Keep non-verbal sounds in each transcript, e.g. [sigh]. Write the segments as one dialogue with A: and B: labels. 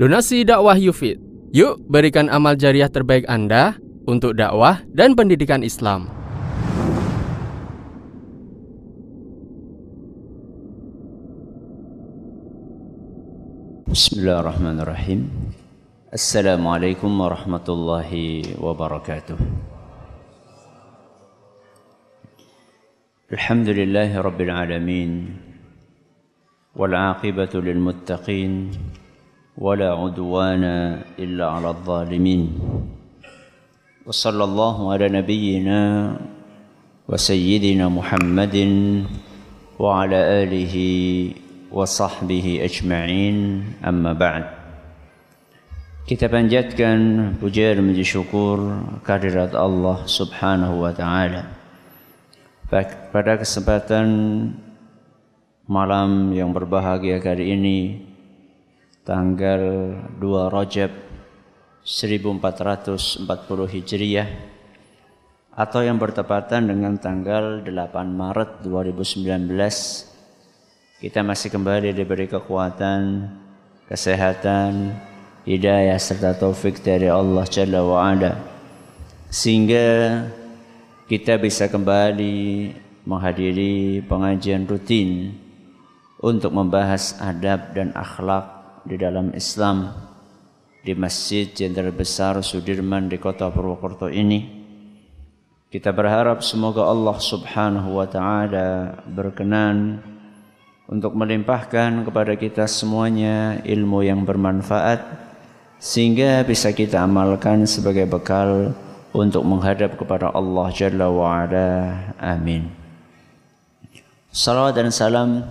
A: Donasi dakwah Yufid. Yuk berikan amal jariah terbaik Anda untuk dakwah dan pendidikan Islam.
B: Bismillahirrahmanirrahim. Assalamualaikum warahmatullahi wabarakatuh. Alhamdulillahi rabbil alamin. والعاقبة للمتقين ولا عدوان إلا على الظالمين وصلى الله على نبينا وسيدنا محمد وعلى آله وصحبه أجمعين أما بعد Kita panjatkan puja dan puji syukur kehadirat Allah Subhanahu wa taala. Pada kesempatan malam yang berbahagia kali ini tanggal 2 Rajab 1440 Hijriah atau yang bertepatan dengan tanggal 8 Maret 2019 kita masih kembali diberi kekuatan, kesehatan, hidayah serta taufik dari Allah Jalla wa Ala sehingga kita bisa kembali menghadiri pengajian rutin untuk membahas adab dan akhlak di dalam Islam di Masjid Jenderal Besar Sudirman di kota Purwokerto ini. Kita berharap semoga Allah Subhanahu wa taala berkenan untuk melimpahkan kepada kita semuanya ilmu yang bermanfaat sehingga bisa kita amalkan sebagai bekal untuk menghadap kepada Allah Jalla wa Ala. Amin. Salawat dan salam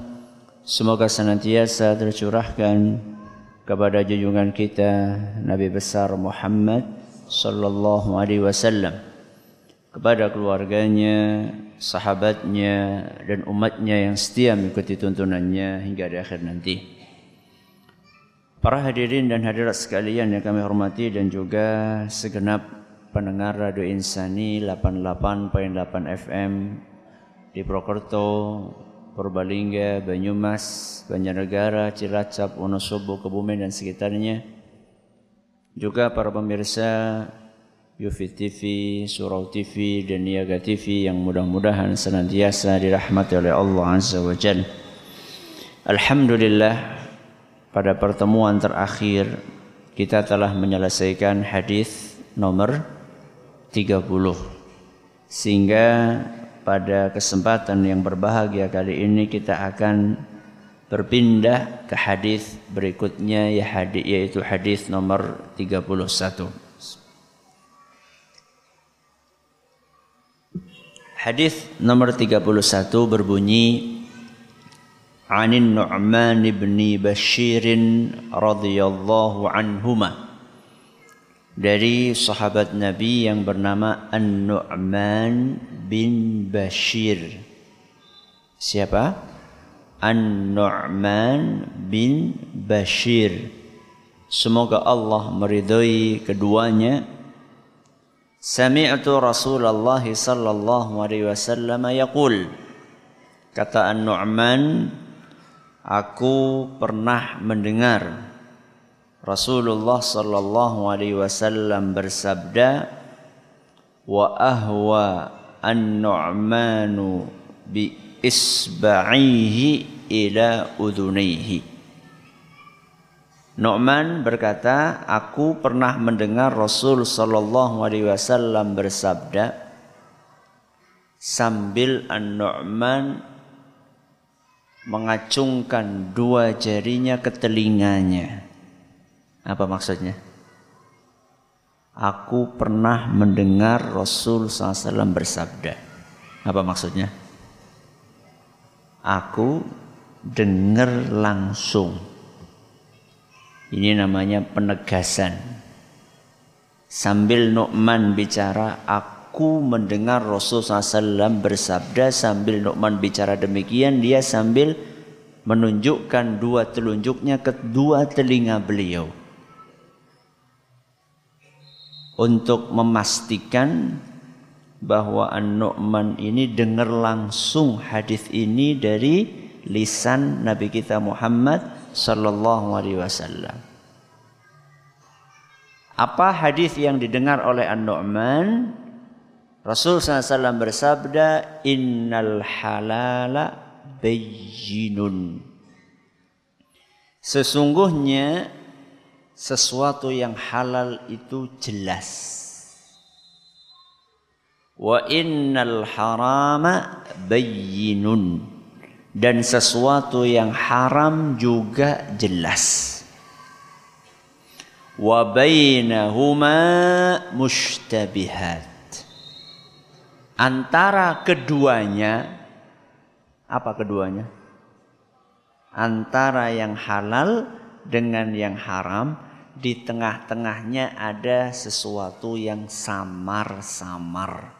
B: Semoga senantiasa tercurahkan kepada junjungan kita Nabi besar Muhammad sallallahu alaihi wasallam kepada keluarganya, sahabatnya dan umatnya yang setia mengikuti tuntunannya hingga di akhir nanti. Para hadirin dan hadirat sekalian yang kami hormati dan juga segenap pendengar Radio Insani 88.8 FM di Prokerto, Purbalingga, Banyumas, Banjarnegara, Cilacap, Wonosobo, Kebumen dan sekitarnya. Juga para pemirsa Yufi TV, Surau TV, dan Niaga TV yang mudah-mudahan senantiasa dirahmati oleh Allah Azza wa Jalla. Alhamdulillah pada pertemuan terakhir kita telah menyelesaikan hadis nomor 30 sehingga pada kesempatan yang berbahagia kali ini kita akan berpindah ke hadis berikutnya ya hadis yaitu hadis nomor 31. Hadis nomor 31 berbunyi Anin Nu'man bin Bashir radhiyallahu anhumah dari sahabat Nabi yang bernama An-Nu'man bin Bashir. Siapa? An-Nu'man bin Bashir. Semoga Allah meridhai keduanya. Sami'tu Rasulullah sallallahu alaihi wasallam yaqul. Kata An-Nu'man, aku pernah mendengar Rasulullah sallallahu alaihi wasallam bersabda wa ahwa an-nu'manu bi isba'ihi ila udunaihi Nu'man berkata, aku pernah mendengar Rasul sallallahu alaihi wasallam bersabda sambil An-Nu'man mengacungkan dua jarinya ke telinganya. Apa maksudnya? Aku pernah mendengar Rasul SAW bersabda. Apa maksudnya? Aku dengar langsung. Ini namanya penegasan. Sambil Nu'man bicara, aku mendengar Rasul SAW bersabda. Sambil Nu'man bicara demikian, dia sambil menunjukkan dua telunjuknya ke dua telinga beliau untuk memastikan bahwa An-Nu'man ini dengar langsung hadis ini dari lisan Nabi kita Muhammad sallallahu alaihi wasallam. Apa hadis yang didengar oleh An-Nu'man? Rasul SAW bersabda, Innal halala bayyinun. Sesungguhnya sesuatu yang halal itu jelas. Wa innal harama bayyinun. Dan sesuatu yang haram juga jelas. Wa bainahuma mushtabihat. Antara keduanya apa keduanya? Antara yang halal dengan yang haram di tengah-tengahnya ada sesuatu yang samar-samar.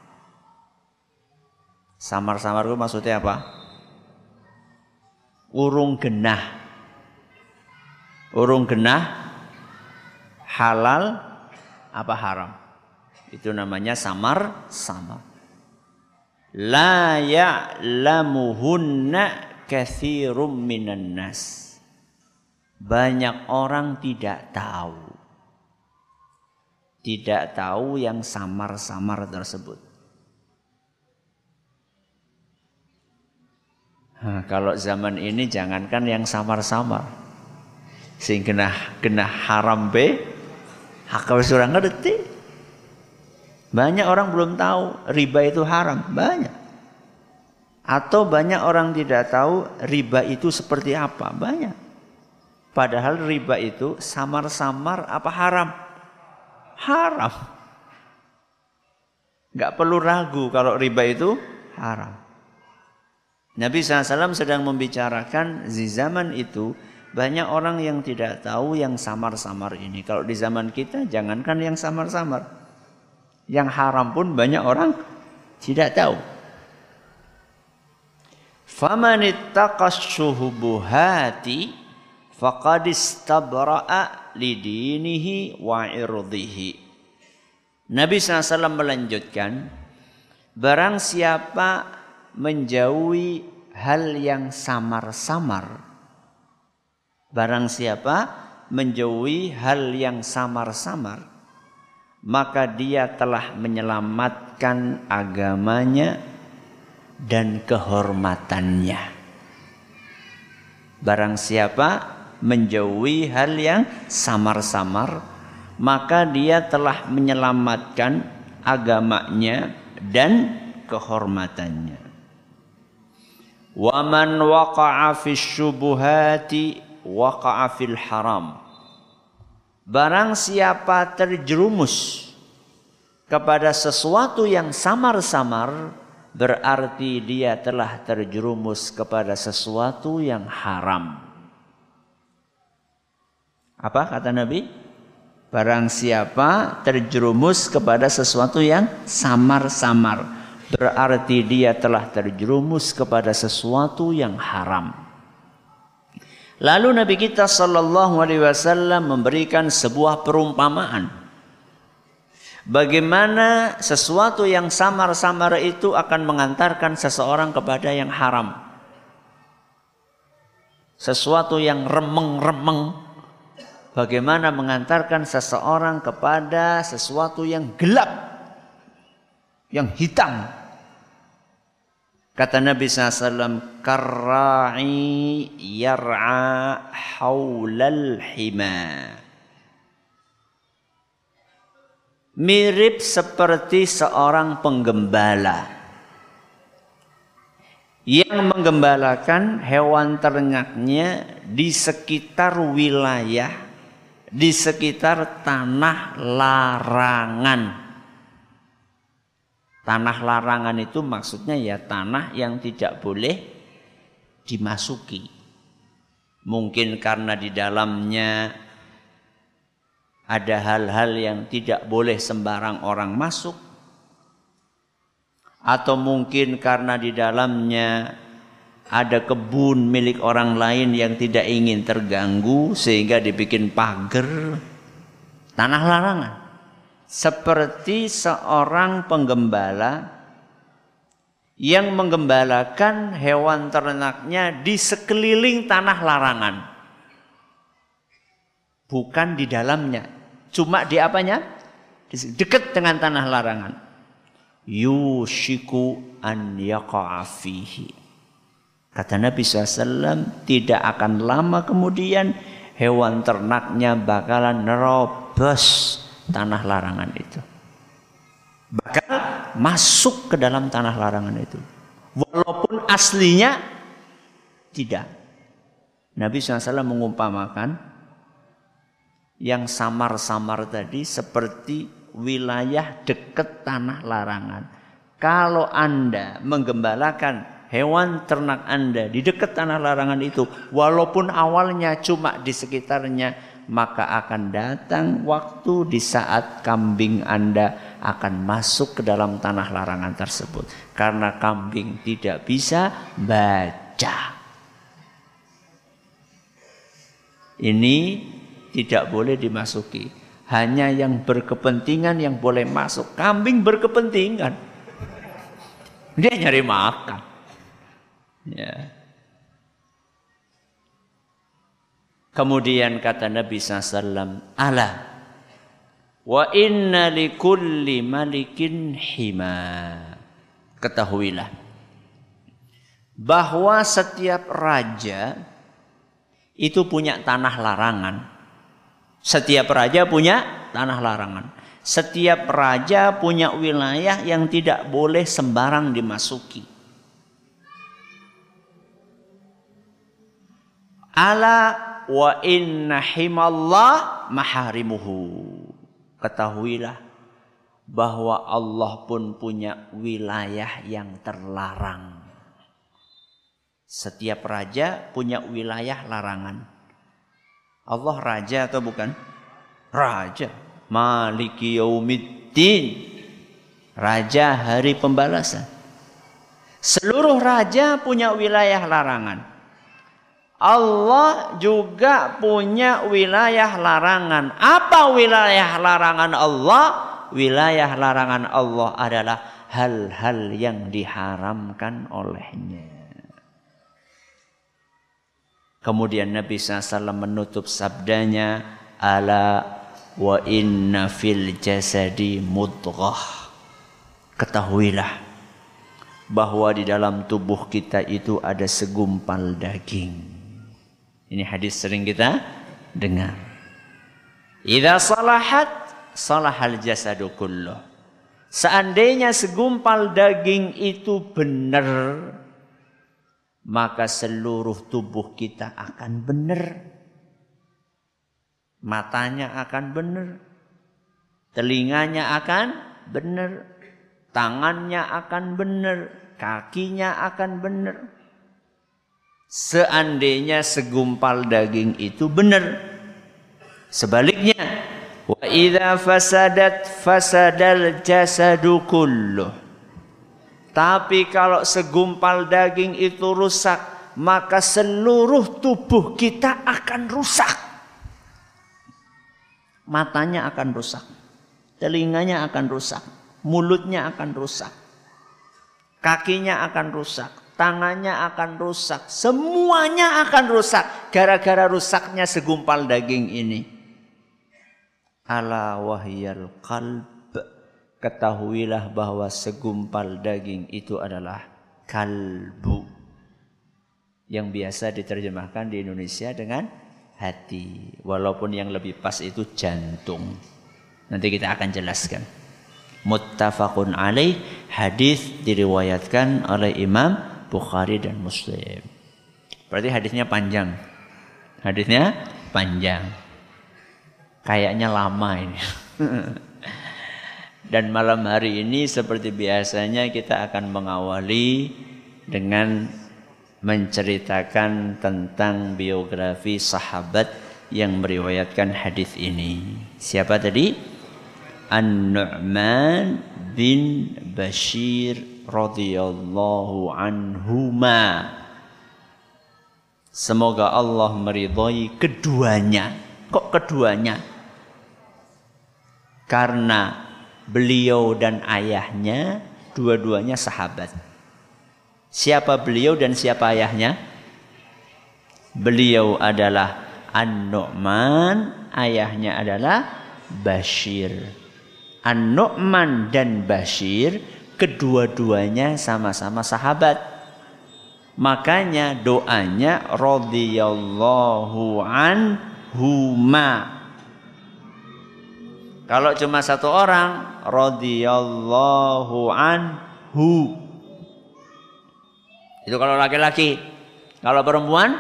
B: Samar-samar itu maksudnya apa? Urung genah. Urung genah halal apa haram? Itu namanya samar-samar. La ya'lamuhunna kathirum minan nas. Banyak orang tidak tahu. Tidak tahu yang samar-samar tersebut. Nah, kalau zaman ini jangankan yang samar-samar. Sehingga kena, haram be, hakal surang ngerti. Banyak orang belum tahu riba itu haram, banyak. Atau banyak orang tidak tahu riba itu seperti apa, banyak. Padahal riba itu samar-samar apa haram? Haram. Gak perlu ragu kalau riba itu haram. Nabi SAW sedang membicarakan di zaman itu banyak orang yang tidak tahu yang samar-samar ini. Kalau di zaman kita jangankan yang samar-samar. Yang haram pun banyak orang tidak tahu. Faman faqad istabra'a lidinihi wa irdihi. Nabi SAW melanjutkan, barang siapa menjauhi hal yang samar-samar. Barang siapa menjauhi hal yang samar-samar, maka dia telah menyelamatkan agamanya dan kehormatannya. Barang siapa menjauhi hal yang samar-samar, maka dia telah menyelamatkan agamanya dan kehormatannya. Wa man waqa'a fi syubuhati waqa'a fil haram. Barang siapa terjerumus kepada sesuatu yang samar-samar berarti dia telah terjerumus kepada sesuatu yang haram. Apa kata Nabi? Barang siapa terjerumus kepada sesuatu yang samar-samar berarti dia telah terjerumus kepada sesuatu yang haram. Lalu Nabi kita sallallahu alaihi wasallam memberikan sebuah perumpamaan. Bagaimana sesuatu yang samar-samar itu akan mengantarkan seseorang kepada yang haram. Sesuatu yang remeng-remeng bagaimana mengantarkan seseorang kepada sesuatu yang gelap, yang hitam, Kata Nabi SAW, Karra'i yar'a hawlal hima. Mirip seperti seorang penggembala yang menggembalakan hewan ternaknya di sekitar wilayah, di sekitar tanah larangan. Tanah larangan itu maksudnya ya tanah yang tidak boleh dimasuki. Mungkin karena di dalamnya ada hal-hal yang tidak boleh sembarang orang masuk. Atau mungkin karena di dalamnya ada kebun milik orang lain yang tidak ingin terganggu sehingga dibikin pagar tanah larangan seperti seorang penggembala yang menggembalakan hewan ternaknya di sekeliling tanah larangan. Bukan di dalamnya, Cuma di apanya? Dekat dengan tanah larangan. Yushiku an fihi. Kata Nabi SAW, tidak akan lama kemudian hewan ternaknya bakalan nerobos tanah larangan itu. Bakal masuk ke dalam tanah larangan itu. Walaupun aslinya tidak. Nabi SAW mengumpamakan yang samar-samar tadi seperti wilayah dekat tanah larangan. Kalau Anda menggembalakan hewan ternak Anda di dekat tanah larangan itu, walaupun awalnya cuma di sekitarnya, maka akan datang waktu di saat kambing Anda akan masuk ke dalam tanah larangan tersebut. Karena kambing tidak bisa baca. Ini tidak boleh dimasuki. Hanya yang berkepentingan yang boleh masuk. Kambing berkepentingan. Dia nyari makan. Ya. Kemudian kata Nabi SAW, Allah wa inna likulli malikin hima. Ketahuilah bahwa setiap raja itu punya tanah larangan. Setiap raja punya tanah larangan. Setiap raja punya wilayah yang tidak boleh sembarang dimasuki. Ala wa inna himallah maharimuhu. Ketahuilah bahwa Allah pun punya wilayah yang terlarang. Setiap raja punya wilayah larangan. Allah raja atau bukan? Raja. Maliki yaumiddin. Raja hari pembalasan. Seluruh raja punya wilayah larangan. Allah juga punya wilayah larangan. Apa wilayah larangan Allah? Wilayah larangan Allah adalah hal-hal yang diharamkan olehnya. Kemudian Nabi SAW menutup sabdanya, Ala wa inna fil jasadi mudghah. Ketahuilah bahwa di dalam tubuh kita itu ada segumpal daging. Ini hadis sering kita dengar. Idza salahat salahal jasadu kulluh. Seandainya segumpal daging itu benar, maka seluruh tubuh kita akan benar. Matanya akan benar. Telinganya akan benar. Tangannya akan benar. Kakinya akan benar seandainya segumpal daging itu benar. Sebaliknya, wa idza fasadat fasadal jasadu kulluh. Tapi kalau segumpal daging itu rusak, maka seluruh tubuh kita akan rusak. Matanya akan rusak, telinganya akan rusak, mulutnya akan rusak, kakinya akan rusak, tangannya akan rusak, semuanya akan rusak gara-gara rusaknya segumpal daging ini. Ala wahyal qalb. Ketahuilah bahwa segumpal daging itu adalah kalbu. Yang biasa diterjemahkan di Indonesia dengan hati. Walaupun yang lebih pas itu jantung. Nanti kita akan jelaskan. Muttafaqun alaih hadis diriwayatkan oleh Imam Bukhari dan Muslim. Berarti hadisnya panjang. Hadisnya panjang. Kayaknya lama ini. [laughs] dan malam hari ini seperti biasanya kita akan mengawali dengan menceritakan tentang biografi sahabat yang meriwayatkan hadis ini. Siapa tadi? An-Nu'man bin Bashir radhiyallahu anhuma. Semoga Allah meridhai keduanya. Kok keduanya? Karena beliau dan ayahnya dua-duanya sahabat. Siapa beliau dan siapa ayahnya? Beliau adalah An-Nu'man, ayahnya adalah Bashir. An-Nu'man dan Bashir kedua-duanya sama-sama sahabat. Makanya doanya radhiyallahu anhuma. Kalau cuma satu orang radhiyallahu anhu. Itu kalau laki-laki. Kalau perempuan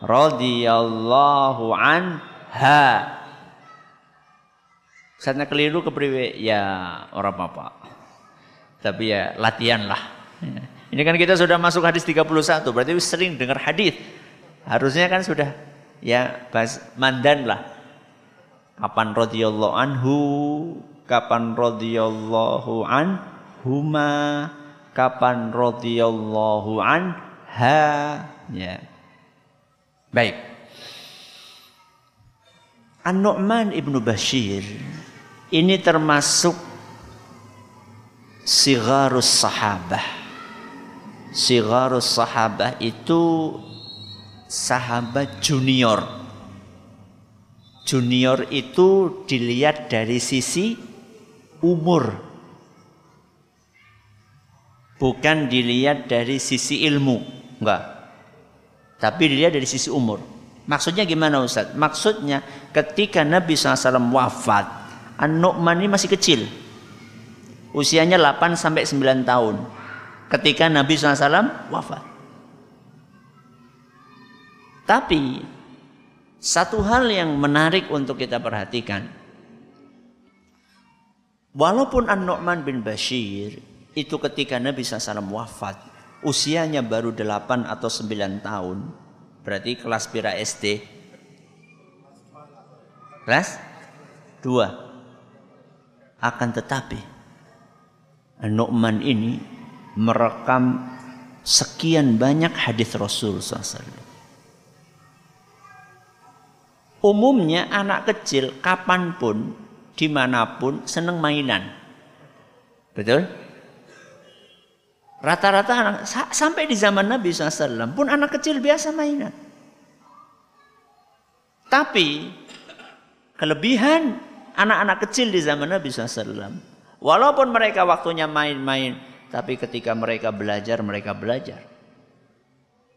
B: radhiyallahu anha. Saatnya keliru kepriwe ya orang apa Tapi ya latihan lah. Ini kan kita sudah masuk hadis 31, berarti sering dengar hadis. Harusnya kan sudah ya bahas mandan lah. Kapan radhiyallahu anhu, kapan radhiyallahu anhuma, kapan radhiyallahu anha. Ya. Baik. An-Nu'man ibnu Bashir ini termasuk sigarus sahabah. Sigarus sahabah itu sahabat junior. Junior itu dilihat dari sisi umur. Bukan dilihat dari sisi ilmu. Enggak. Tapi dilihat dari sisi umur. Maksudnya gimana Ustaz? Maksudnya ketika Nabi SAW wafat, An-Nu'man ini masih kecil. Usianya 8 sampai 9 tahun. Ketika Nabi SAW wafat. Tapi satu hal yang menarik untuk kita perhatikan. Walaupun An-Nu'man bin Bashir itu ketika Nabi SAW wafat, usianya baru 8 atau 9 tahun, berarti kelas pira SD? Kelas 2. Akan tetapi Nu'man ini merekam sekian banyak hadis Rasul SAW. Umumnya anak kecil kapan pun, di mana pun seneng mainan. Betul? Rata-rata anak sampai di zaman Nabi SAW pun anak kecil biasa mainan. Tapi kelebihan anak-anak kecil di zaman Nabi SAW, walaupun mereka waktunya main-main, tapi ketika mereka belajar, mereka belajar.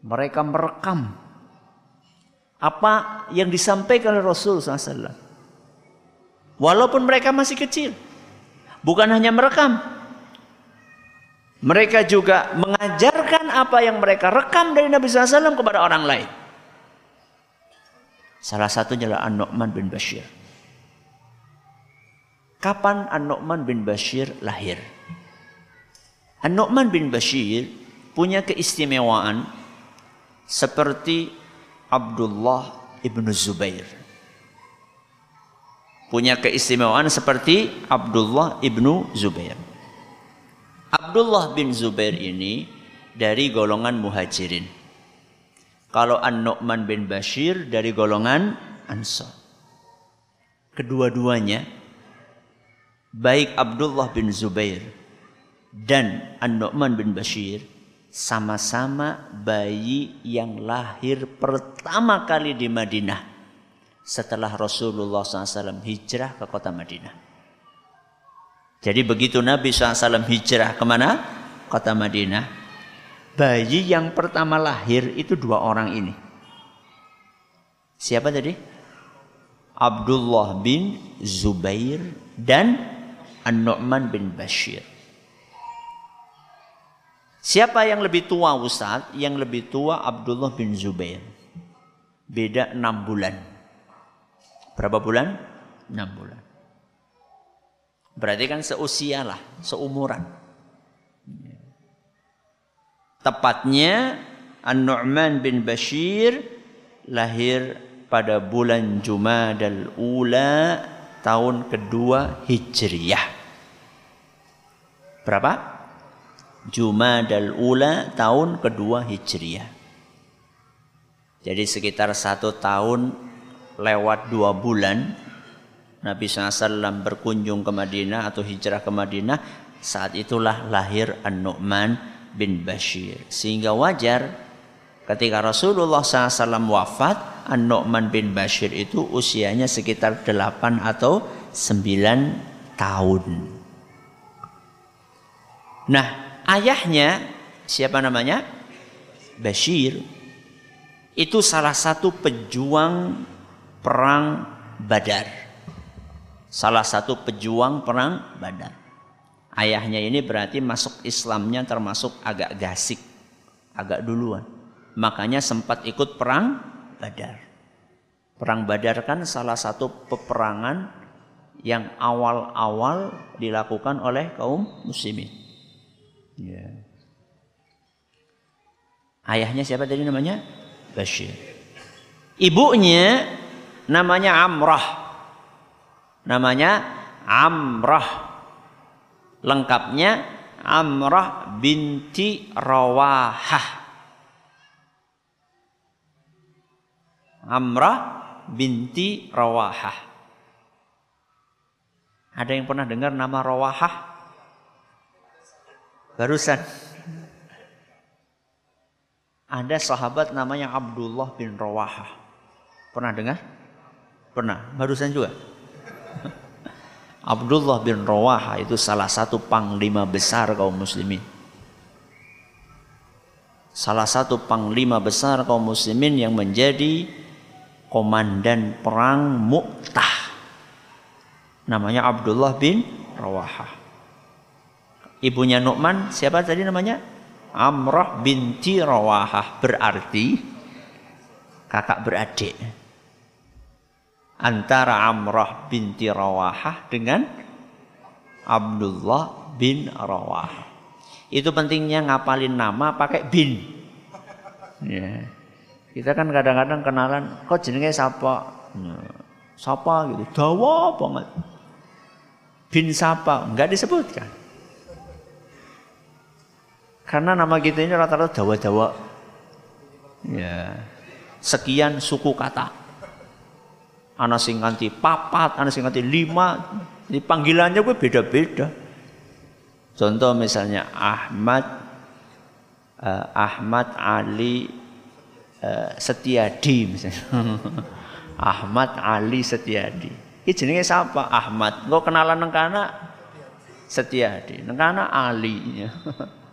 B: Mereka merekam apa yang disampaikan oleh Rasul SAW. Walaupun mereka masih kecil, bukan hanya merekam, mereka juga mengajarkan apa yang mereka rekam dari Nabi SAW kepada orang lain. Salah satunya adalah An-Nu'man bin Bashir. Kapan An-Nu'man bin Bashir lahir? An-Nu'man bin Bashir punya keistimewaan seperti Abdullah ibnu Zubair. Punya keistimewaan seperti Abdullah ibnu Zubair. Abdullah bin Zubair ini dari golongan muhajirin. Kalau An-Nu'man bin Bashir dari golongan Ansar. Kedua-duanya baik Abdullah bin Zubair dan An-Nu'man bin Bashir sama-sama bayi yang lahir pertama kali di Madinah setelah Rasulullah SAW hijrah ke kota Madinah. Jadi begitu Nabi SAW hijrah ke mana? Kota Madinah. Bayi yang pertama lahir itu dua orang ini. Siapa tadi? Abdullah bin Zubair dan An-Nu'man bin Bashir. Siapa yang lebih tua Ustaz? Yang lebih tua Abdullah bin Zubair. Beda enam bulan. Berapa bulan? Enam bulan. Berarti kan seusia lah, seumuran. Tepatnya An-Nu'man bin Bashir lahir pada bulan Jumadal Ula tahun kedua Hijriyah. Berapa? Jumadal Ula tahun kedua Hijriyah. Jadi sekitar satu tahun lewat dua bulan Nabi SAW berkunjung ke Madinah atau hijrah ke Madinah, saat itulah lahir An-Nu'man bin Bashir. Sehingga wajar ketika Rasulullah SAW wafat, An-Nu'man bin Bashir itu usianya sekitar 8 atau sembilan tahun. Nah, ayahnya siapa namanya? Bashir. Itu salah satu pejuang perang Badar. Salah satu pejuang perang Badar. Ayahnya ini berarti masuk Islamnya termasuk agak gasik, agak duluan. Makanya sempat ikut perang Badar. Perang Badar kan salah satu peperangan yang awal-awal dilakukan oleh kaum muslimin. Ya. Ayahnya siapa tadi namanya? Bashir. Ibunya namanya Amrah. Namanya Amrah. Lengkapnya Amrah binti Rawahah. Amrah binti Rawahah. Ada yang pernah dengar nama Rawahah? Barusan. Ada sahabat namanya Abdullah bin Rawahah. Pernah dengar? Pernah. Barusan juga. [laughs] Abdullah bin Rawahah itu salah satu panglima besar kaum muslimin. Salah satu panglima besar kaum muslimin yang menjadi komandan perang Mu'tah. Namanya Abdullah bin Rawahah. Ibunya Nu'man siapa tadi namanya? Amrah binti Rawahah berarti kakak beradik. Antara Amrah binti Rawahah dengan Abdullah bin Rawahah. Itu pentingnya ngapalin nama pakai bin. Ya. Kita kan kadang-kadang kenalan, kok jenenge siapa? Nah, siapa gitu, dawa banget. Bin siapa? Enggak disebutkan. Karena nama kita ini rata-rata dawa-dawa. Ya. Sekian suku kata. Ana sing nganti papat, ana sing nganti lima. Jadi panggilannya gue beda-beda. Contoh misalnya Ahmad, uh, Ahmad Ali uh, Setiadi misalnya. [laughs] Ahmad Ali Setiadi. Ini jenenge siapa? Ahmad. Engko kenalan nang kana Setiadi. Nang kana Ali. [laughs]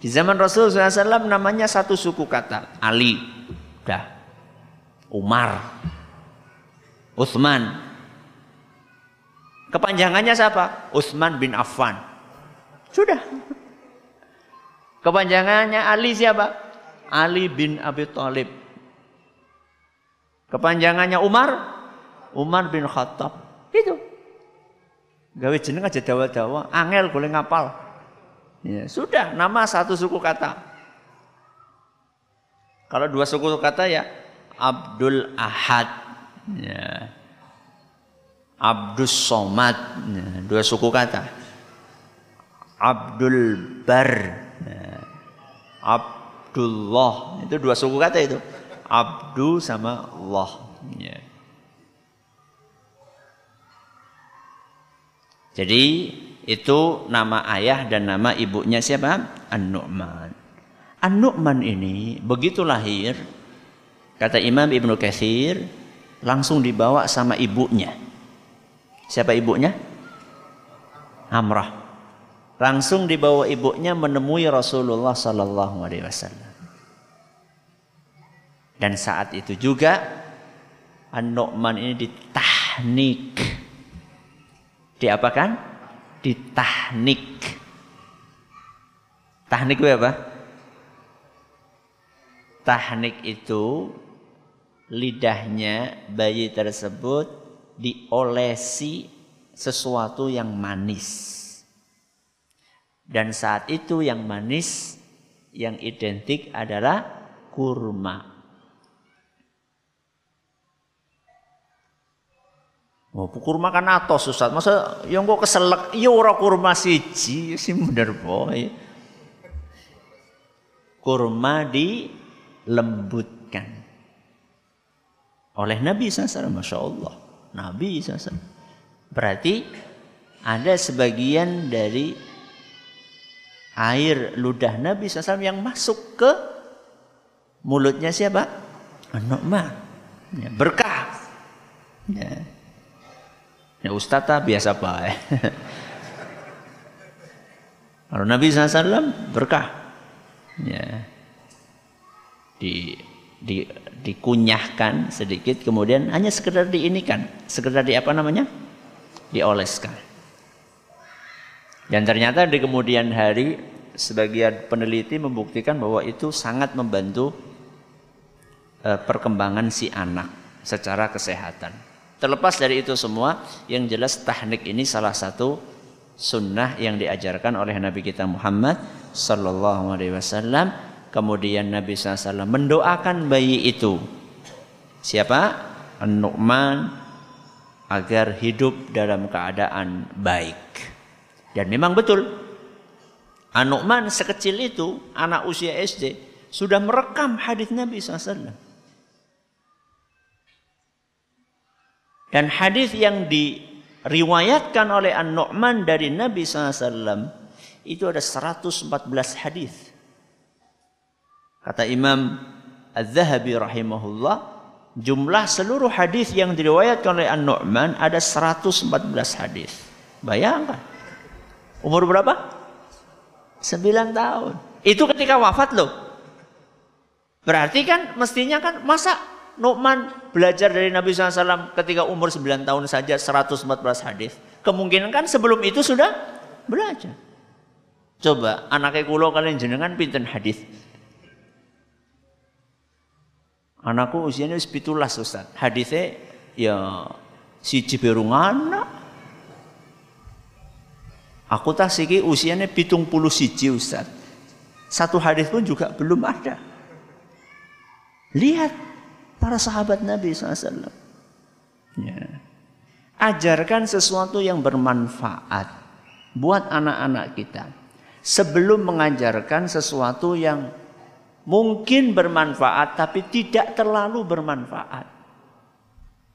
B: Di zaman Rasul SAW namanya satu suku kata Ali. Udah. Umar. Uthman. Kepanjangannya siapa? Uthman bin Affan. Sudah. Kepanjangannya Ali siapa? Ali bin Abi Thalib. Kepanjangannya Umar, Umar bin Khattab. Itu. Gawe jeneng aja dawa-dawa, angel boleh ngapal. Ya, sudah nama satu suku kata. Kalau dua suku kata ya Abdul Ahad. Ya. Abdus Somad. Ya, dua suku kata. Abdul Bar. Ya. Ab Abdullah. Itu dua suku kata itu. Abdu sama Allah. Ya. Jadi itu nama ayah dan nama ibunya siapa? An-Nu'man. An-Nu'man ini begitu lahir, kata Imam Ibnu Katsir, langsung dibawa sama ibunya. Siapa ibunya? Amrah langsung dibawa ibunya menemui Rasulullah Sallallahu Alaihi Wasallam. Dan saat itu juga An-Nu'man ini ditahnik. Diapakan? Ditahnik. Tahnik itu apa? Tahnik itu lidahnya bayi tersebut diolesi sesuatu yang manis. Dan saat itu yang manis yang identik adalah kurma. Oh, kurma kan atos Ustaz. Masa yang kok keselak ya ora kurma siji sih bener boy. Kurma dilembutkan oleh Nabi SAW. Masya Allah. Nabi SAW. Berarti ada sebagian dari air ludah Nabi SAW yang masuk ke mulutnya siapa? An-Nu'man. Ya, berkah. Ya. Ya Ustaz biasa baik. Kalau Nabi SAW berkah. Ya. Di, di, dikunyahkan sedikit kemudian hanya sekedar diinikan. Sekedar di apa namanya? Dioleskan. Dan ternyata di kemudian hari sebagian peneliti membuktikan bahwa itu sangat membantu uh, perkembangan si anak secara kesehatan. Terlepas dari itu semua, yang jelas tahnik ini salah satu sunnah yang diajarkan oleh Nabi kita Muhammad Sallallahu Alaihi Wasallam. Kemudian Nabi SAW mendoakan bayi itu. Siapa? An-Nu'man agar hidup dalam keadaan baik. Dan memang betul. An-Nu'man sekecil itu, anak usia SD, sudah merekam hadis Nabi SAW. Dan hadis yang diriwayatkan oleh An-Nu'man dari Nabi SAW itu ada 114 hadis. Kata Imam Az-Zahabi rahimahullah, jumlah seluruh hadis yang diriwayatkan oleh An-Nu'man ada 114 hadis. Bayangkan. Umur berapa? 9 tahun. Itu ketika wafat loh. Berarti kan mestinya kan masa Nu'man belajar dari Nabi SAW ketika umur 9 tahun saja 114 hadis. Kemungkinan kan sebelum itu sudah belajar. Coba anaknya kulo kalian jenengan pinten hadis. Anakku usianya sepitulas Ustaz. Hadisnya ya si ciberung anak. Aku tak siki usianya pitung puluh siji Ustaz. Satu hadis pun juga belum ada. Lihat para sahabat Nabi SAW. Ya. Ajarkan sesuatu yang bermanfaat buat anak-anak kita. Sebelum mengajarkan sesuatu yang mungkin bermanfaat tapi tidak terlalu bermanfaat.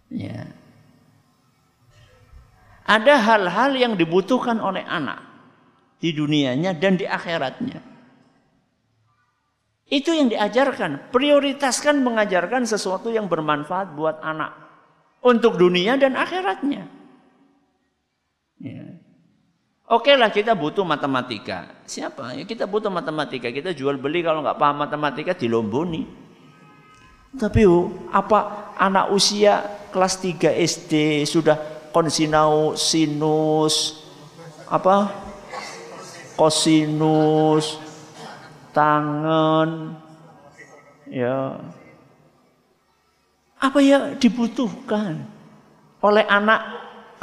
B: Ya. Ada hal-hal yang dibutuhkan oleh anak di dunianya dan di akhiratnya. Itu yang diajarkan. Prioritaskan mengajarkan sesuatu yang bermanfaat buat anak. Untuk dunia dan akhiratnya. Ya. Oke lah kita butuh matematika. Siapa? Ya kita butuh matematika. Kita jual beli kalau nggak paham matematika di Lomboni. Tapi apa anak usia kelas 3 SD sudah konsinau sinus apa kosinus tangan, ya. Apa yang dibutuhkan oleh anak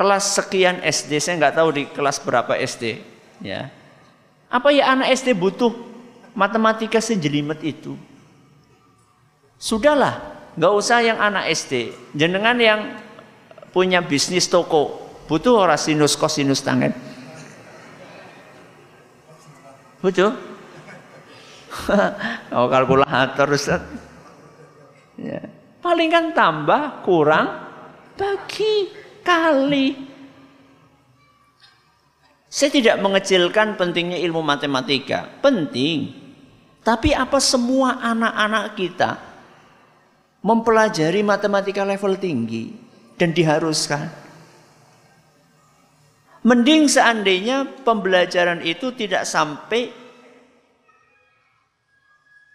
B: kelas sekian SD? Saya nggak tahu di kelas berapa SD, ya. Apa ya anak SD butuh matematika sejelimet itu? Sudahlah, nggak usah yang anak SD. Jenengan yang punya bisnis toko, butuh orang sinus kosinus tangan. Butuh? [laughs] oh kalkulator [laughs] Ustaz. Ya. Paling kan tambah, kurang, bagi, kali. Saya tidak mengecilkan pentingnya ilmu matematika. Penting. Tapi apa semua anak-anak kita mempelajari matematika level tinggi dan diharuskan? Mending seandainya pembelajaran itu tidak sampai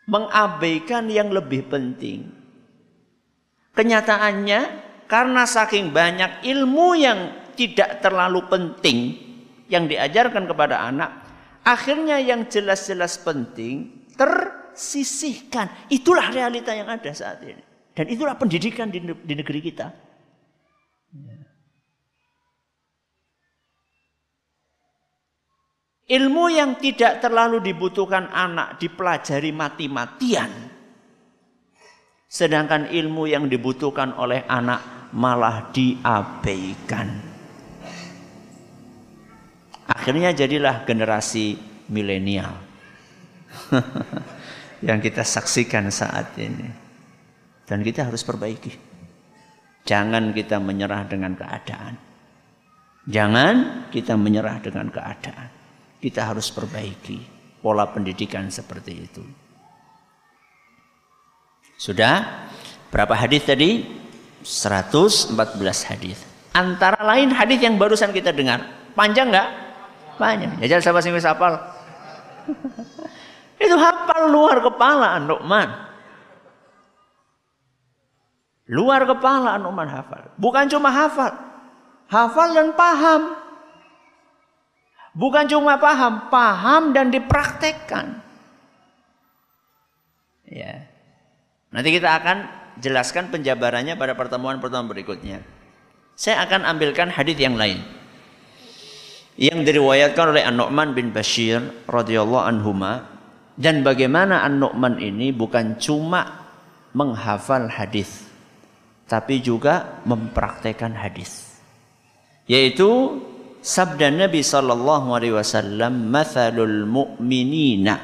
B: mengabaikan yang lebih penting. Kenyataannya karena saking banyak ilmu yang tidak terlalu penting yang diajarkan kepada anak, akhirnya yang jelas-jelas penting tersisihkan. Itulah realita yang ada saat ini. Dan itulah pendidikan di, negeri kita. Ilmu yang tidak terlalu dibutuhkan anak dipelajari mati-matian. Sedangkan ilmu yang dibutuhkan oleh anak malah diabaikan. Akhirnya jadilah generasi milenial [laughs] yang kita saksikan saat ini. Dan kita harus perbaiki. Jangan kita menyerah dengan keadaan. Jangan kita menyerah dengan keadaan kita harus perbaiki pola pendidikan seperti itu. Sudah berapa hadis tadi? 114 hadis. Antara lain hadis yang barusan kita dengar. Panjang nggak? Panjang. Jajal siapa sih hafal? [laughs] Itu hafal luar kepala Nu'man. Luar kepala Nu'man hafal. Bukan cuma hafal. Hafal dan paham. Bukan cuma paham, paham dan dipraktekkan. Ya. Nanti kita akan jelaskan penjabarannya pada pertemuan-pertemuan berikutnya. Saya akan ambilkan hadis yang lain. Yang diriwayatkan oleh An-Nu'man bin Bashir radhiyallahu anhuma dan bagaimana An-Nu'man ini bukan cuma menghafal hadis tapi juga mempraktekkan hadis. Yaitu sabda Nabi sallallahu alaihi wasallam, "Matsalul mu'minina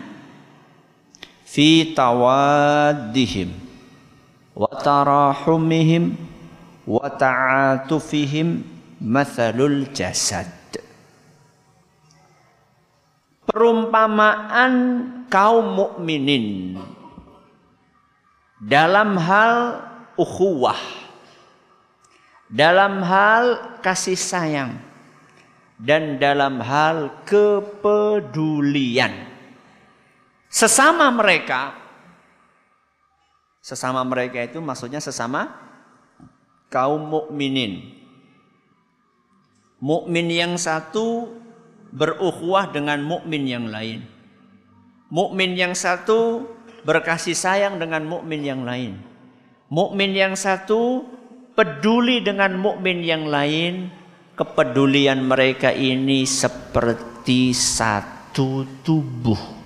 B: fi tawaddihim wa tarahumihim wa ta'atufihim mathalul jasad. Perumpamaan kaum mukminin dalam hal ukhuwah dalam hal kasih sayang dan dalam hal kepedulian sesama mereka sesama mereka itu maksudnya sesama kaum mukminin. Mukmin yang satu berukhuwah dengan mukmin yang lain. Mukmin yang satu berkasih sayang dengan mukmin yang lain. Mukmin yang satu peduli dengan mukmin yang lain. Kepedulian mereka ini seperti satu tubuh.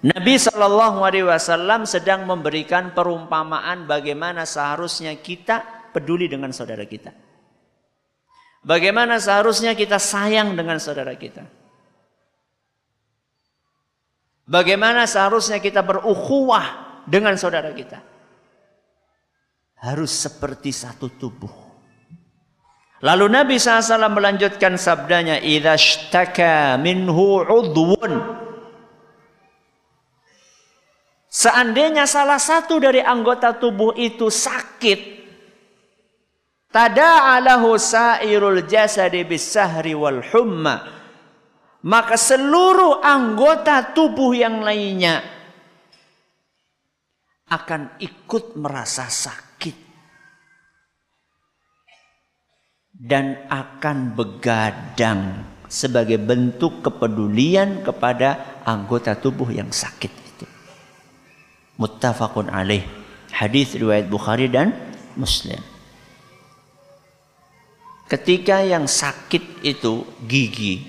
B: Nabi Shallallahu Alaihi Wasallam sedang memberikan perumpamaan bagaimana seharusnya kita peduli dengan saudara kita. Bagaimana seharusnya kita sayang dengan saudara kita. Bagaimana seharusnya kita berukhuwah dengan saudara kita. Harus seperti satu tubuh. Lalu Nabi SAW melanjutkan sabdanya, "Idza ishtaka minhu udhun" Seandainya salah satu dari anggota tubuh itu sakit, tada'alahu sairul jasadi bisahri wal humma. Maka seluruh anggota tubuh yang lainnya akan ikut merasa sakit dan akan begadang sebagai bentuk kepedulian kepada anggota tubuh yang sakit muttafaqun alaih. Hadis riwayat Bukhari dan Muslim. Ketika yang sakit itu gigi,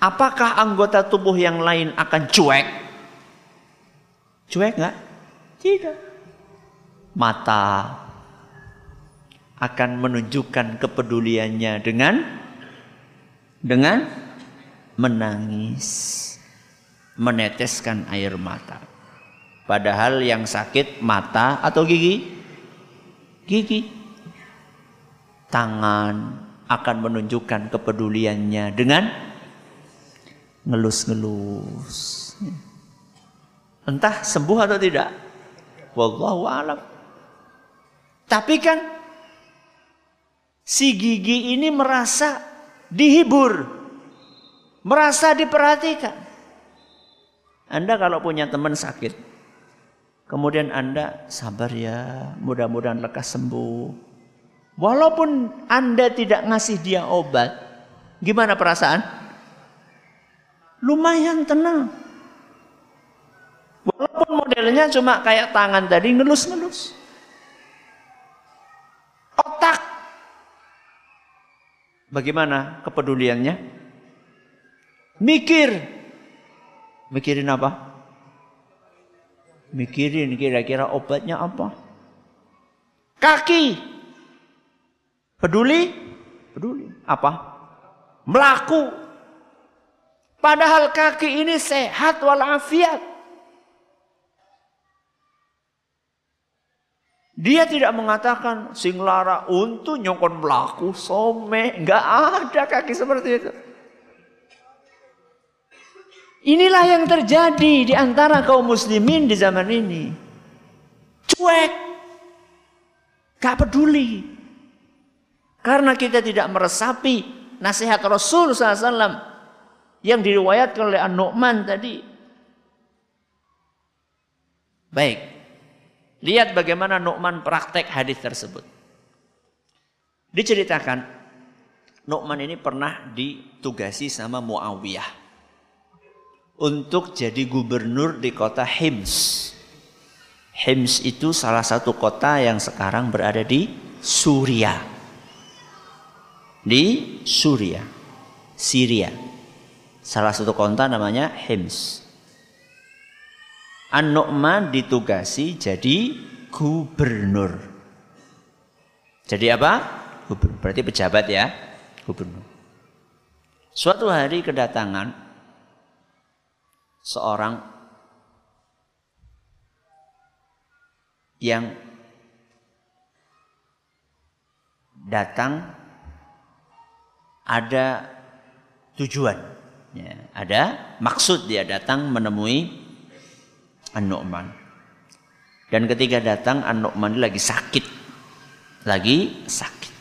B: apakah anggota tubuh yang lain akan cuek? Cuek nggak? Tidak. Mata akan menunjukkan kepeduliannya dengan dengan menangis, meneteskan air mata. Padahal yang sakit mata atau gigi? Gigi. Tangan akan menunjukkan kepeduliannya dengan ngelus-ngelus. Entah sembuh atau tidak. Wallahu alam. Tapi kan si gigi ini merasa dihibur, merasa diperhatikan. Anda kalau punya teman sakit, Kemudian Anda sabar ya, mudah-mudahan lekas sembuh. Walaupun Anda tidak ngasih dia obat, gimana perasaan? Lumayan tenang. Walaupun modelnya cuma kayak tangan tadi ngelus-ngelus. Bagaimana kepeduliannya? Mikir. Mikirin apa? mikirin kira-kira obatnya apa. Kaki. Peduli? Peduli. Apa? Melaku. Padahal kaki ini sehat walafiat. Dia tidak mengatakan sing lara untuk nyongkon melaku some, enggak ada kaki seperti itu. Inilah yang terjadi di antara kaum muslimin di zaman ini. Cuek. Gak peduli. Karena kita tidak meresapi nasihat Rasul SAW yang diriwayatkan oleh An-Nu'man tadi. Baik. Lihat bagaimana Nu'man praktek hadis tersebut. Diceritakan, Nu'man ini pernah ditugasi sama Muawiyah. Untuk jadi gubernur di kota Hims. Hims itu salah satu kota yang sekarang berada di Suria. Di Suria. Syria. Salah satu kota namanya Hims. An-Nu'man ditugasi jadi gubernur. Jadi apa? Gubernur. Berarti pejabat ya, gubernur. Suatu hari kedatangan seorang yang datang ada tujuan. Ya, ada maksud dia datang menemui An-Nu'man. Dan ketika datang An-Nu'man lagi sakit. Lagi sakit.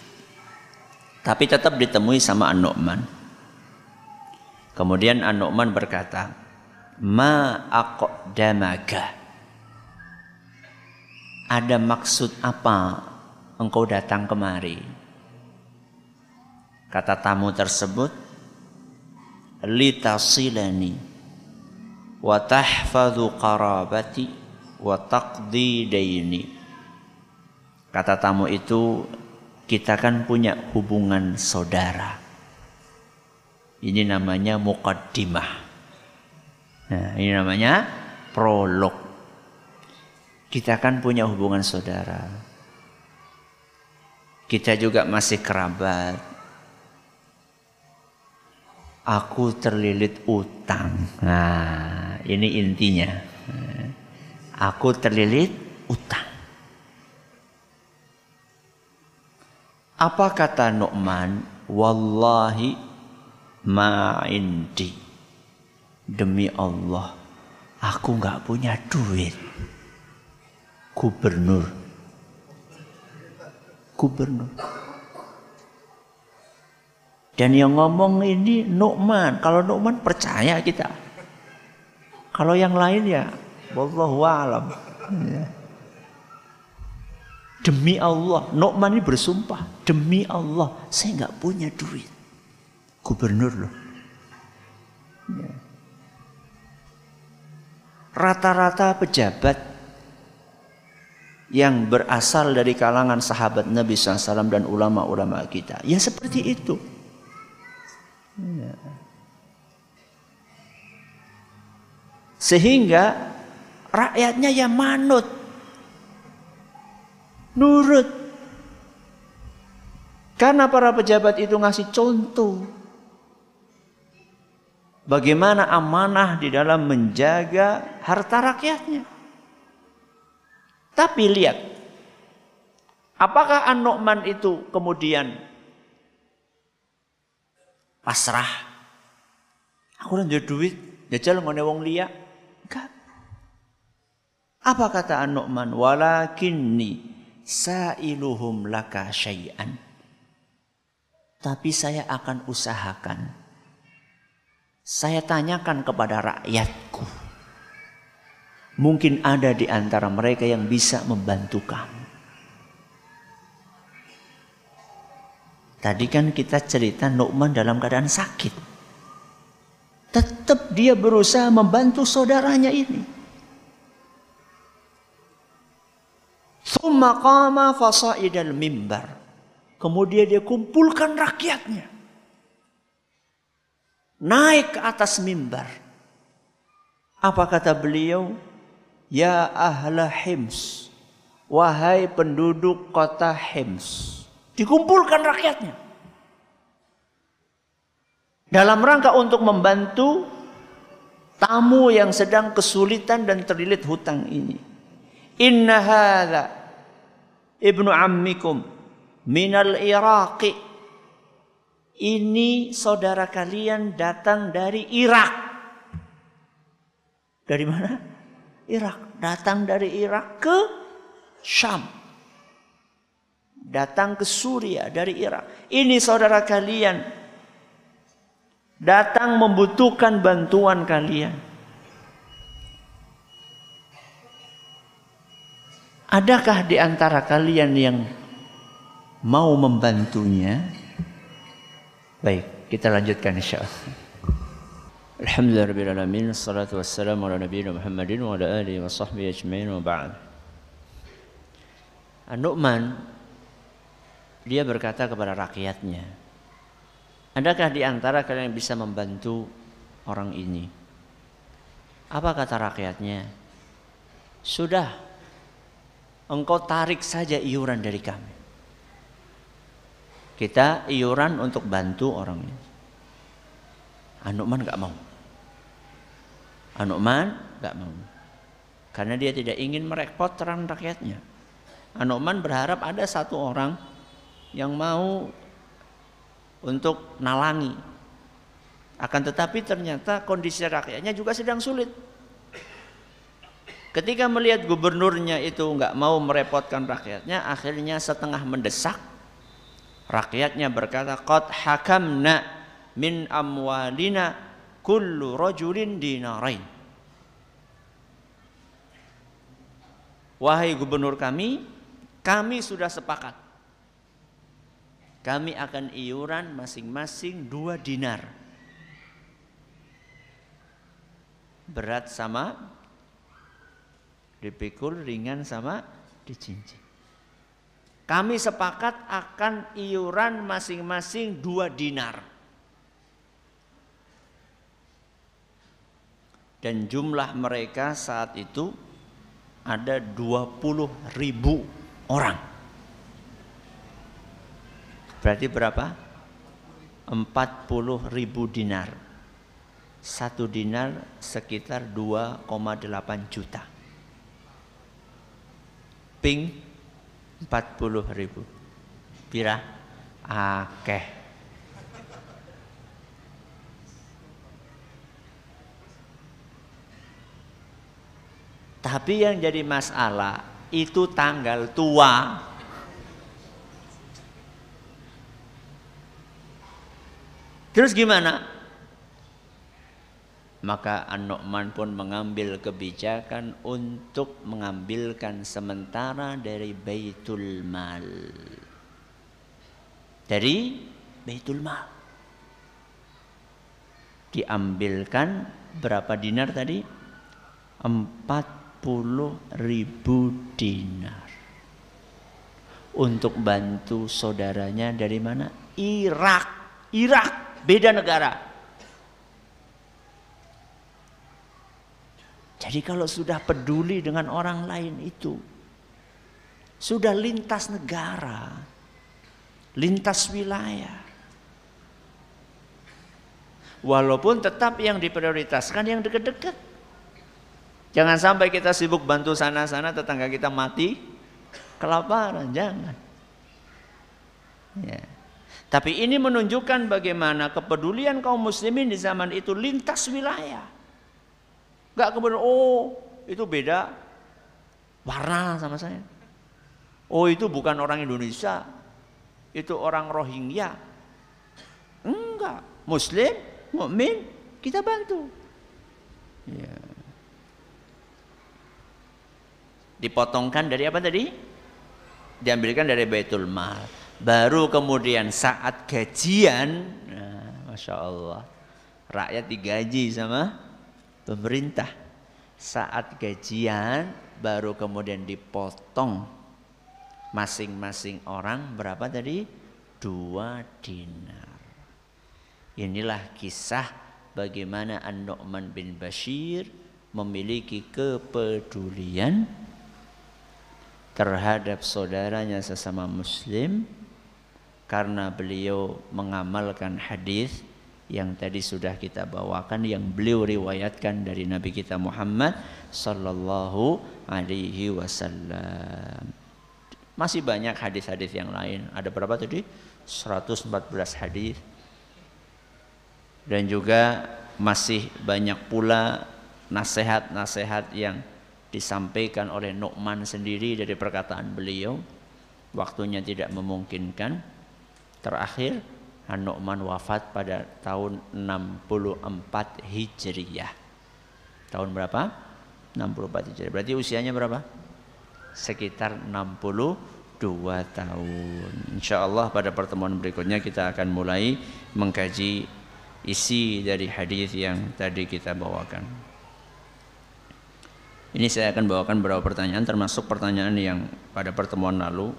B: Tapi tetap ditemui sama An-Nu'man. Kemudian An-Nu'man berkata, "Ma aqdamaka?" ada maksud apa engkau datang kemari? Kata tamu tersebut, litasilani wa tahfadhu qarabati wa taqdi daini. Kata tamu itu, kita kan punya hubungan saudara. Ini namanya muqaddimah. Nah, ini namanya prolog. Kita kan punya hubungan saudara. Kita juga masih kerabat. Aku terlilit utang. Nah, ini intinya. Aku terlilit utang. Apa kata Nu'man? Wallahi ma'indi. Demi Allah, aku nggak punya duit gubernur. Gubernur. Dan yang ngomong ini Nu'man. Kalau Nu'man percaya kita. Kalau yang lain ya wallahu alam. Ya. Demi Allah, Nu'man ini bersumpah, demi Allah, saya nggak punya duit. Gubernur loh. Ya. Rata-rata pejabat yang berasal dari kalangan sahabat Nabi SAW dan ulama-ulama kita. Ya seperti itu. Ya. Sehingga rakyatnya ya manut. Nurut. Karena para pejabat itu ngasih contoh. Bagaimana amanah di dalam menjaga harta rakyatnya. Tapi lihat, apakah An-Nu'man itu kemudian pasrah? Aku udah duit, jajal ngone wong liya. Enggak. Apa kata An-Nu'man? Walakinni sa'iluhum laka syai'an. Tapi saya akan usahakan. Saya tanyakan kepada rakyatku Mungkin ada di antara mereka yang bisa membantu kamu. Tadi kan kita cerita Nu'man dalam keadaan sakit. Tetap dia berusaha membantu saudaranya ini. Thumma qama fasa'idal mimbar. Kemudian dia kumpulkan rakyatnya. Naik ke atas mimbar. Apa kata beliau? Ya ahla Hims. Wahai penduduk kota Hims. Dikumpulkan rakyatnya. Dalam rangka untuk membantu tamu yang sedang kesulitan dan terlilit hutang ini. Inna hadha ibnu ammikum minal Iraqi. Ini saudara kalian datang dari Irak. Dari mana? Irak. Datang dari Irak ke Syam. datang ke Suria dari Irak. Ini saudara kalian datang membutuhkan bantuan kalian. Adakah di antara kalian yang mau membantunya? Baik, kita lanjutkan insyaallah. Alhamdulillahirrahmanirrahim. Assalatu wassalamu ala nabiyina Muhammadin wa ala alihi wa sahbihi ajma'in wa ba'd. An-Nu'man dia berkata kepada rakyatnya, Adakah di antara kalian yang bisa membantu orang ini? Apa kata rakyatnya? Sudah, engkau tarik saja iuran dari kami. Kita iuran untuk bantu orang ini. Anuman gak mau. Anuman gak mau. Karena dia tidak ingin merepotkan rakyatnya. Anuman berharap ada satu orang yang mau untuk nalangi. Akan tetapi ternyata kondisi rakyatnya juga sedang sulit. Ketika melihat gubernurnya itu nggak mau merepotkan rakyatnya, akhirnya setengah mendesak. Rakyatnya berkata, "Qad hakamna min amwalina kullu rajulin dinarain." Wahai gubernur kami, kami sudah sepakat kami akan iuran masing-masing dua dinar. Berat sama dipikul, ringan sama dicincin. Kami sepakat akan iuran masing-masing dua dinar. Dan jumlah mereka saat itu ada 20 ribu orang. Berarti berapa? 40 ribu dinar. Satu dinar sekitar 2,8 juta. Ping 40 ribu. Pira? Akeh. Tapi yang jadi masalah itu tanggal tua Terus gimana? Maka An-Nu'man pun mengambil kebijakan untuk mengambilkan sementara dari Baitul Mal. Dari Baitul Mal. Diambilkan berapa dinar tadi? 40 ribu dinar. Untuk bantu saudaranya dari mana? Irak. Irak beda negara. Jadi kalau sudah peduli dengan orang lain itu, sudah lintas negara, lintas wilayah. Walaupun tetap yang diprioritaskan yang dekat-dekat. Jangan sampai kita sibuk bantu sana-sana tetangga kita mati kelaparan, jangan. Ya. Tapi ini menunjukkan bagaimana kepedulian kaum muslimin di zaman itu lintas wilayah. Gak kemudian, oh itu beda warna sama saya. Oh itu bukan orang Indonesia, itu orang Rohingya. Enggak, Muslim, mukmin, kita bantu. Ya. Dipotongkan dari apa tadi? Diambilkan dari Baitul Mal. Baru kemudian saat gajian, nah, masya Allah, rakyat digaji sama pemerintah. Saat gajian, baru kemudian dipotong masing-masing orang berapa tadi? Dua dinar. Inilah kisah bagaimana An-Nu'man bin Bashir memiliki kepedulian terhadap saudaranya sesama muslim karena beliau mengamalkan hadis yang tadi sudah kita bawakan yang beliau riwayatkan dari Nabi kita Muhammad sallallahu alaihi wasallam. Masih banyak hadis-hadis yang lain. Ada berapa tadi? 114 hadis. Dan juga masih banyak pula nasihat-nasihat yang disampaikan oleh Nu'man sendiri dari perkataan beliau waktunya tidak memungkinkan. Terakhir An-Nu'man wafat pada tahun 64 Hijriyah. Tahun berapa? 64 Hijriah. Berarti usianya berapa? Sekitar 62 tahun. Insya Allah pada pertemuan berikutnya kita akan mulai mengkaji isi dari hadis yang tadi kita bawakan. Ini saya akan bawakan beberapa pertanyaan termasuk pertanyaan yang pada pertemuan lalu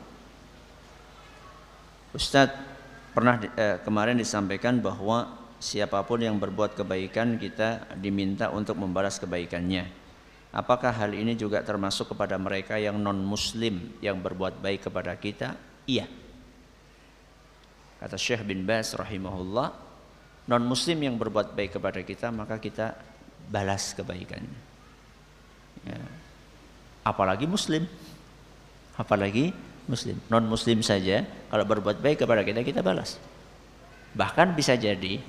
B: Ustadz pernah eh, kemarin disampaikan bahwa siapa pun yang berbuat kebaikan kita diminta untuk membalas kebaikannya. Apakah hal ini juga termasuk kepada mereka yang non muslim yang berbuat baik kepada kita? Iya. Kata Syekh bin Bas rahimahullah, non muslim yang berbuat baik kepada kita maka kita balas kebaikannya. Ya. Apalagi muslim. Apalagi muslim. Non muslim saja kalau berbuat baik kepada kita kita balas. Bahkan bisa jadi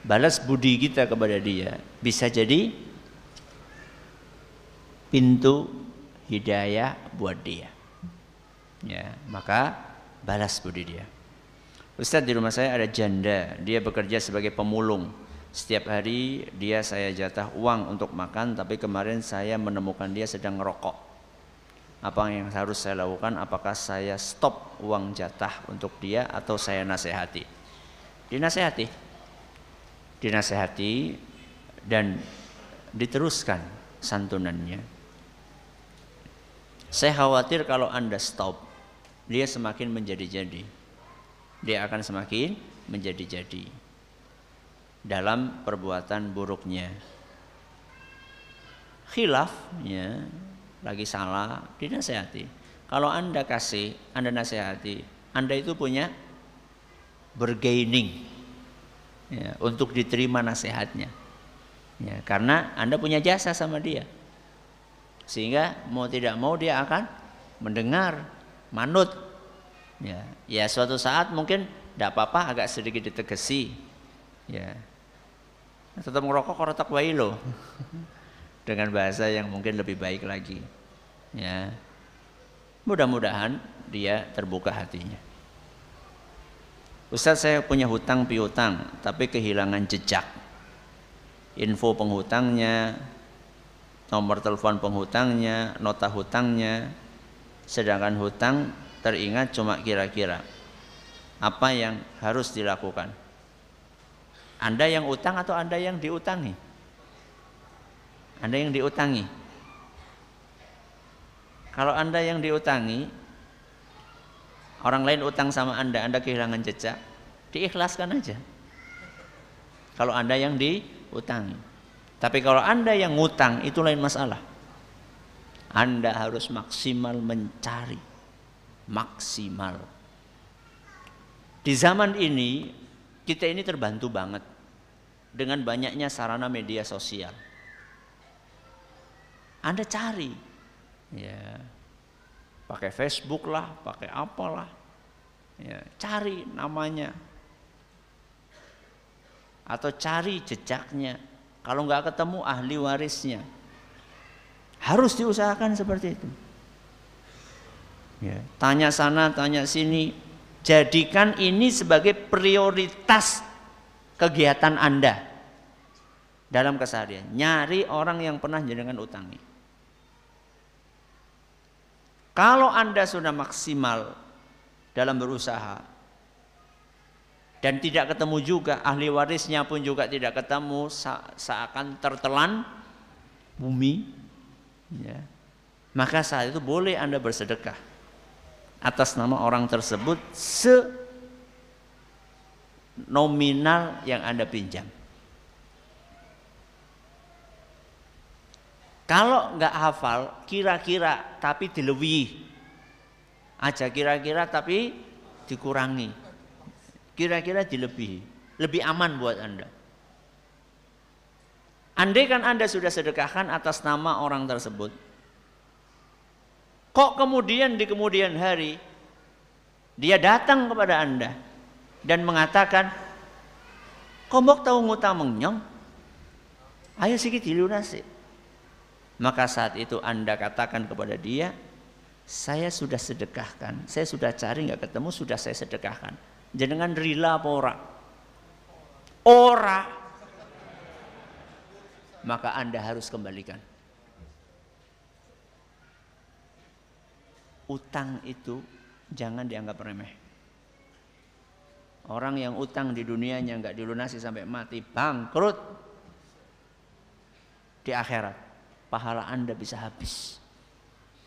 B: balas budi kita kepada dia bisa jadi pintu hidayah buat dia. Ya, maka balas budi dia. Ustadz di rumah saya ada janda, dia bekerja sebagai pemulung. Setiap hari dia saya jatah uang untuk makan, tapi kemarin saya menemukan dia sedang ngerokok apa yang harus saya lakukan? Apakah saya stop uang jatah untuk dia atau saya nasihati dinasehati. Dinasehati dan diteruskan santunannya. Saya khawatir kalau anda stop dia semakin menjadi-jadi. Dia akan semakin menjadi-jadi dalam perbuatan buruknya. Khilaf ya lagi salah, dinasehati. Kalau Anda kasih, Anda nasihati, Anda itu punya bergaining ya, untuk diterima nasihatnya. Ya, karena Anda punya jasa sama dia. Sehingga mau tidak mau dia akan mendengar, manut. Ya, ya suatu saat mungkin tidak apa-apa agak sedikit ditegesi. Ya. Tetap merokok korotak wailo [laughs] dengan bahasa yang mungkin lebih baik lagi. Ya. Mudah-mudahan dia terbuka hatinya. Ustaz saya punya hutang piutang tapi kehilangan jejak. Info penghutangnya, nomor telepon penghutangnya, nota hutangnya. Sedangkan hutang teringat cuma kira-kira. Apa yang harus dilakukan? Anda yang utang atau Anda yang diutangi? Anda yang diutangi. Kalau Anda yang diutangi, orang lain utang sama Anda, Anda kehilangan jejak, diikhlaskan aja. Kalau Anda yang diutangi. Tapi kalau Anda yang ngutang, itu lain masalah. Anda harus maksimal mencari. Maksimal. Di zaman ini, kita ini terbantu banget dengan banyaknya sarana media sosial anda cari. Ya. Pakai Facebook lah, pakai apalah. Ya, cari namanya. Atau cari jejaknya. Kalau nggak ketemu ahli warisnya. Harus diusahakan seperti itu. Ya, tanya sana, tanya sini. Jadikan ini sebagai prioritas kegiatan Anda dalam keseharian. Nyari orang yang pernah jenengan utangi. Kalau Anda sudah maksimal dalam berusaha dan tidak ketemu juga ahli warisnya pun juga tidak ketemu seakan tertelan bumi ya. maka saat itu boleh Anda bersedekah atas nama orang tersebut se nominal yang Anda pinjam Kalau nggak hafal, kira-kira tapi dilewi aja kira-kira tapi dikurangi. Kira-kira dilebihi. Lebih aman buat Anda. Andai kan Anda sudah sedekahkan atas nama orang tersebut. Kok kemudian di kemudian hari dia datang kepada Anda dan mengatakan, "Kombok tahu ngutang mengyong? Ayo sedikit dilunasi." Maka saat itu Anda katakan kepada dia, Saya sudah sedekahkan, saya sudah cari nggak ketemu, sudah saya sedekahkan. Jenengan rila apa ora? Ora. Maka Anda harus kembalikan. Utang itu jangan dianggap remeh. Orang yang utang di dunianya nggak dilunasi sampai mati bangkrut di akhirat. Pahala Anda bisa habis.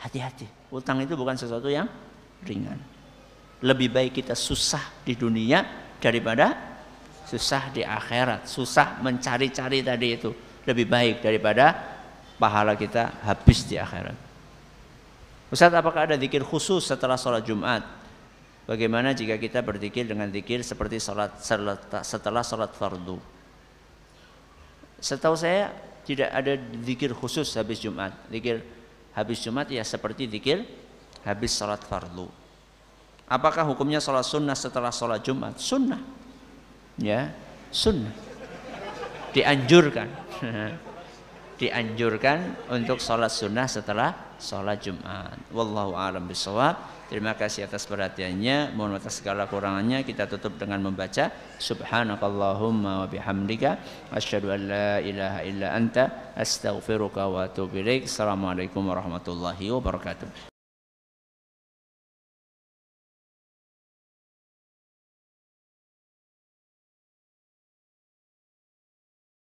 B: Hati-hati. Utang itu bukan sesuatu yang ringan. Lebih baik kita susah di dunia daripada susah di akhirat. Susah mencari-cari tadi itu. Lebih baik daripada pahala kita habis di akhirat. Ustaz apakah ada zikir khusus setelah sholat Jumat? Bagaimana jika kita berzikir dengan zikir seperti sholat setelah sholat fardu? Setahu saya tidak ada zikir khusus habis Jumat. Zikir habis Jumat ya seperti zikir habis sholat fardu. Apakah hukumnya sholat sunnah setelah sholat Jumat? Sunnah. Ya, sunnah. Dianjurkan. [laughs] Dianjurkan untuk sholat sunnah setelah sholat Jumat. Wallahu a'lam bishawab. Terima kasih atas perhatiannya. Mohon atas segala kurangannya kita tutup dengan membaca Subhanakallahumma wa bihamdika asyhadu an la ilaha illa anta astaghfiruka wa atubu ilaik. Assalamualaikum warahmatullahi wabarakatuh.